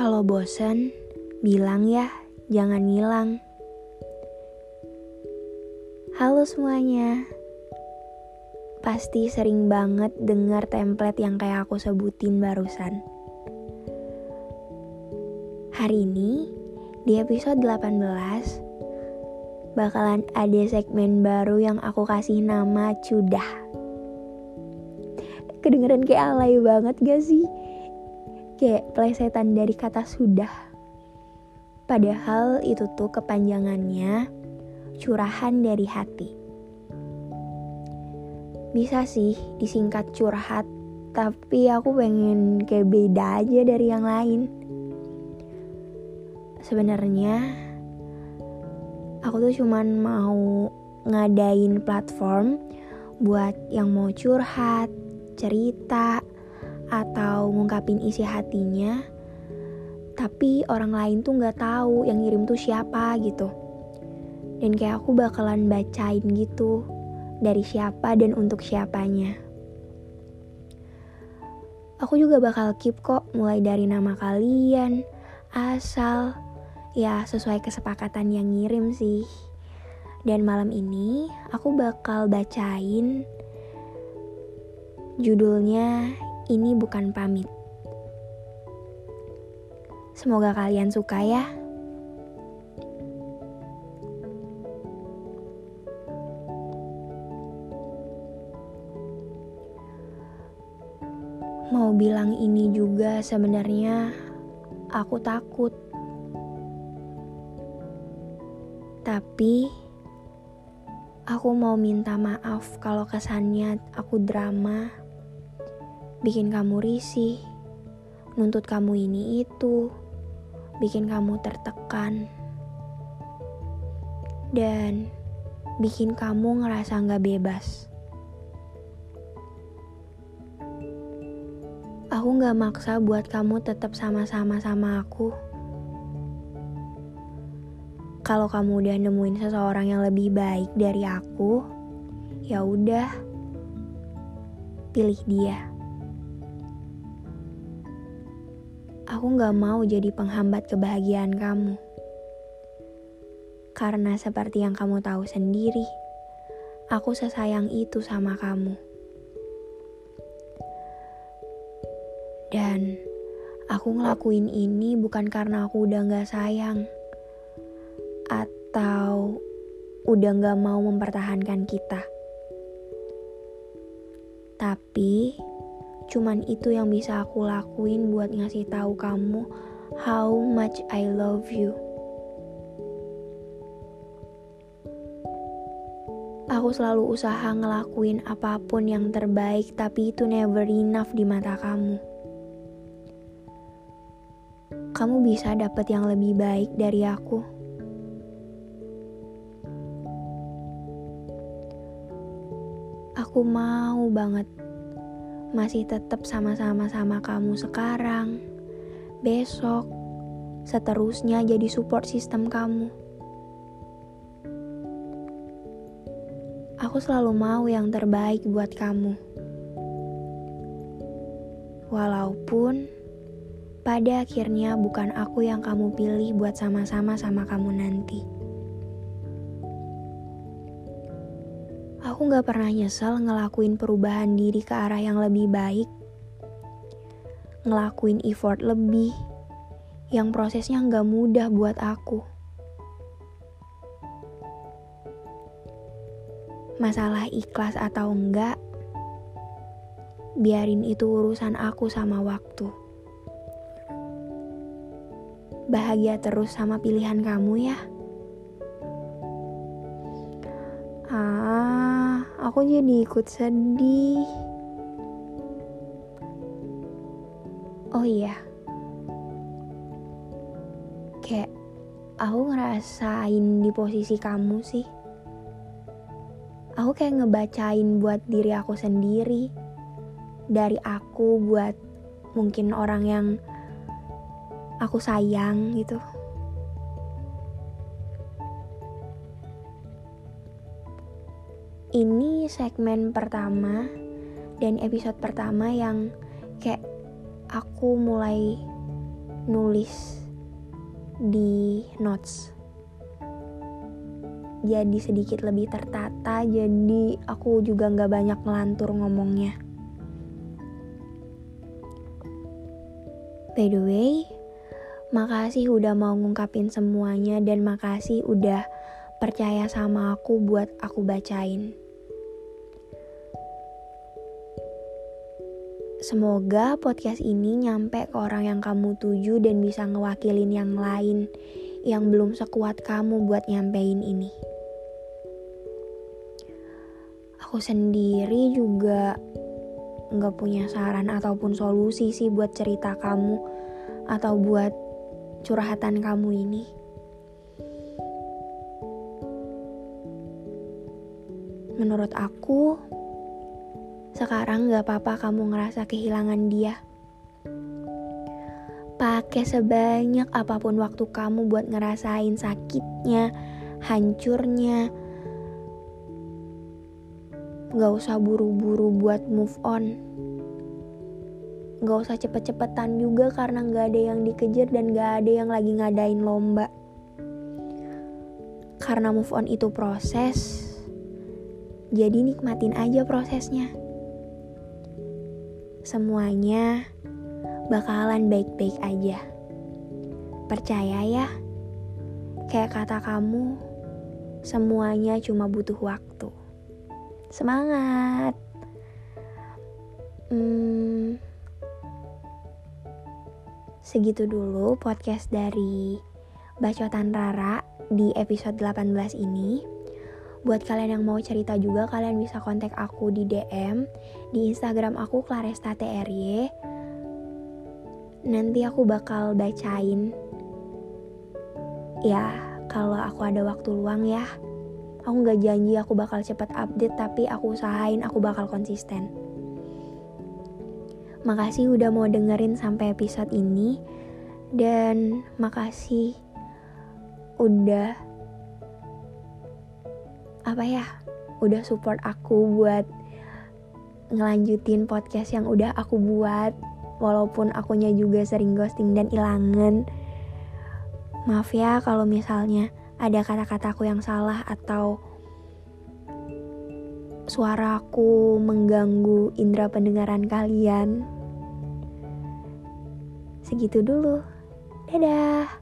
Kalau bosen, bilang ya, jangan ngilang. Halo semuanya. Pasti sering banget dengar template yang kayak aku sebutin barusan. Hari ini, di episode 18, bakalan ada segmen baru yang aku kasih nama Cudah. Kedengeran kayak alay banget gak sih? Kayak plesetan dari kata sudah. Padahal itu tuh kepanjangannya curahan dari hati. Bisa sih disingkat curhat, tapi aku pengen kayak beda aja dari yang lain. Sebenarnya aku tuh cuman mau ngadain platform buat yang mau curhat, cerita, atau ngungkapin isi hatinya tapi orang lain tuh nggak tahu yang ngirim tuh siapa gitu. Dan kayak aku bakalan bacain gitu dari siapa dan untuk siapanya. Aku juga bakal keep kok mulai dari nama kalian asal ya sesuai kesepakatan yang ngirim sih. Dan malam ini aku bakal bacain judulnya ini bukan pamit. Semoga kalian suka ya. Mau bilang ini juga sebenarnya aku takut. Tapi aku mau minta maaf kalau kesannya aku drama bikin kamu risih, nuntut kamu ini itu, bikin kamu tertekan, dan bikin kamu ngerasa nggak bebas. Aku nggak maksa buat kamu tetap sama-sama sama aku. Kalau kamu udah nemuin seseorang yang lebih baik dari aku, ya udah, pilih dia. Aku gak mau jadi penghambat kebahagiaan kamu. Karena seperti yang kamu tahu sendiri, aku sesayang itu sama kamu. Dan aku ngelakuin ini bukan karena aku udah gak sayang. Atau udah gak mau mempertahankan kita. Tapi Cuman itu yang bisa aku lakuin buat ngasih tahu kamu how much I love you. Aku selalu usaha ngelakuin apa pun yang terbaik, tapi itu never enough di mata kamu. Kamu bisa dapat yang lebih baik dari aku. Aku mau banget masih tetap sama-sama sama kamu sekarang, besok, seterusnya jadi support sistem kamu. Aku selalu mau yang terbaik buat kamu. Walaupun pada akhirnya bukan aku yang kamu pilih buat sama-sama sama kamu nanti. Aku gak pernah nyesel ngelakuin perubahan diri ke arah yang lebih baik. Ngelakuin effort lebih, yang prosesnya gak mudah buat aku. Masalah ikhlas atau enggak, biarin itu urusan aku sama waktu. Bahagia terus sama pilihan kamu ya. Aku jadi ikut sedih. Oh iya, kayak aku ngerasain di posisi kamu sih. Aku kayak ngebacain buat diri aku sendiri, dari aku buat mungkin orang yang aku sayang gitu. Ini segmen pertama dan episode pertama yang kayak aku mulai nulis di notes. Jadi sedikit lebih tertata jadi aku juga nggak banyak ngelantur ngomongnya. By the way makasih udah mau ngungkapin semuanya dan makasih udah percaya sama aku buat aku bacain Semoga podcast ini nyampe ke orang yang kamu tuju dan bisa ngewakilin yang lain yang belum sekuat kamu buat nyampein ini. Aku sendiri juga nggak punya saran ataupun solusi sih buat cerita kamu atau buat curhatan kamu ini. Menurut aku, sekarang gak apa-apa kamu ngerasa kehilangan dia. Pakai sebanyak apa pun waktu kamu buat ngerasain sakitnya, hancurnya. Gak usah buru-buru buat move on. Gak usah cepet-cepetan juga karena gak ada yang dikejar dan gak ada yang lagi ngadain lomba. Karena move on itu proses, jadi nikmatin aja prosesnya semuanya bakalan baik-baik aja. Percaya ya, kayak kata kamu, semuanya cuma butuh waktu. Semangat! Hmm, segitu dulu podcast dari Bacotan Rara di episode 18 ini. Buat kalian yang mau cerita juga kalian bisa kontak aku di DM di Instagram aku Claresta TRY. Nanti aku bakal bacain. Ya, kalau aku ada waktu luang ya. Aku nggak janji aku bakal cepet update tapi aku usahain aku bakal konsisten. Makasih udah mau dengerin sampai episode ini dan makasih udah apa ya udah support aku buat ngelanjutin podcast yang udah aku buat walaupun akunya juga sering ghosting dan ilangan. Maaf ya kalau misalnya ada kata-kataku yang salah atau suaraku mengganggu indera pendengaran kalian. Segitu dulu. Dadah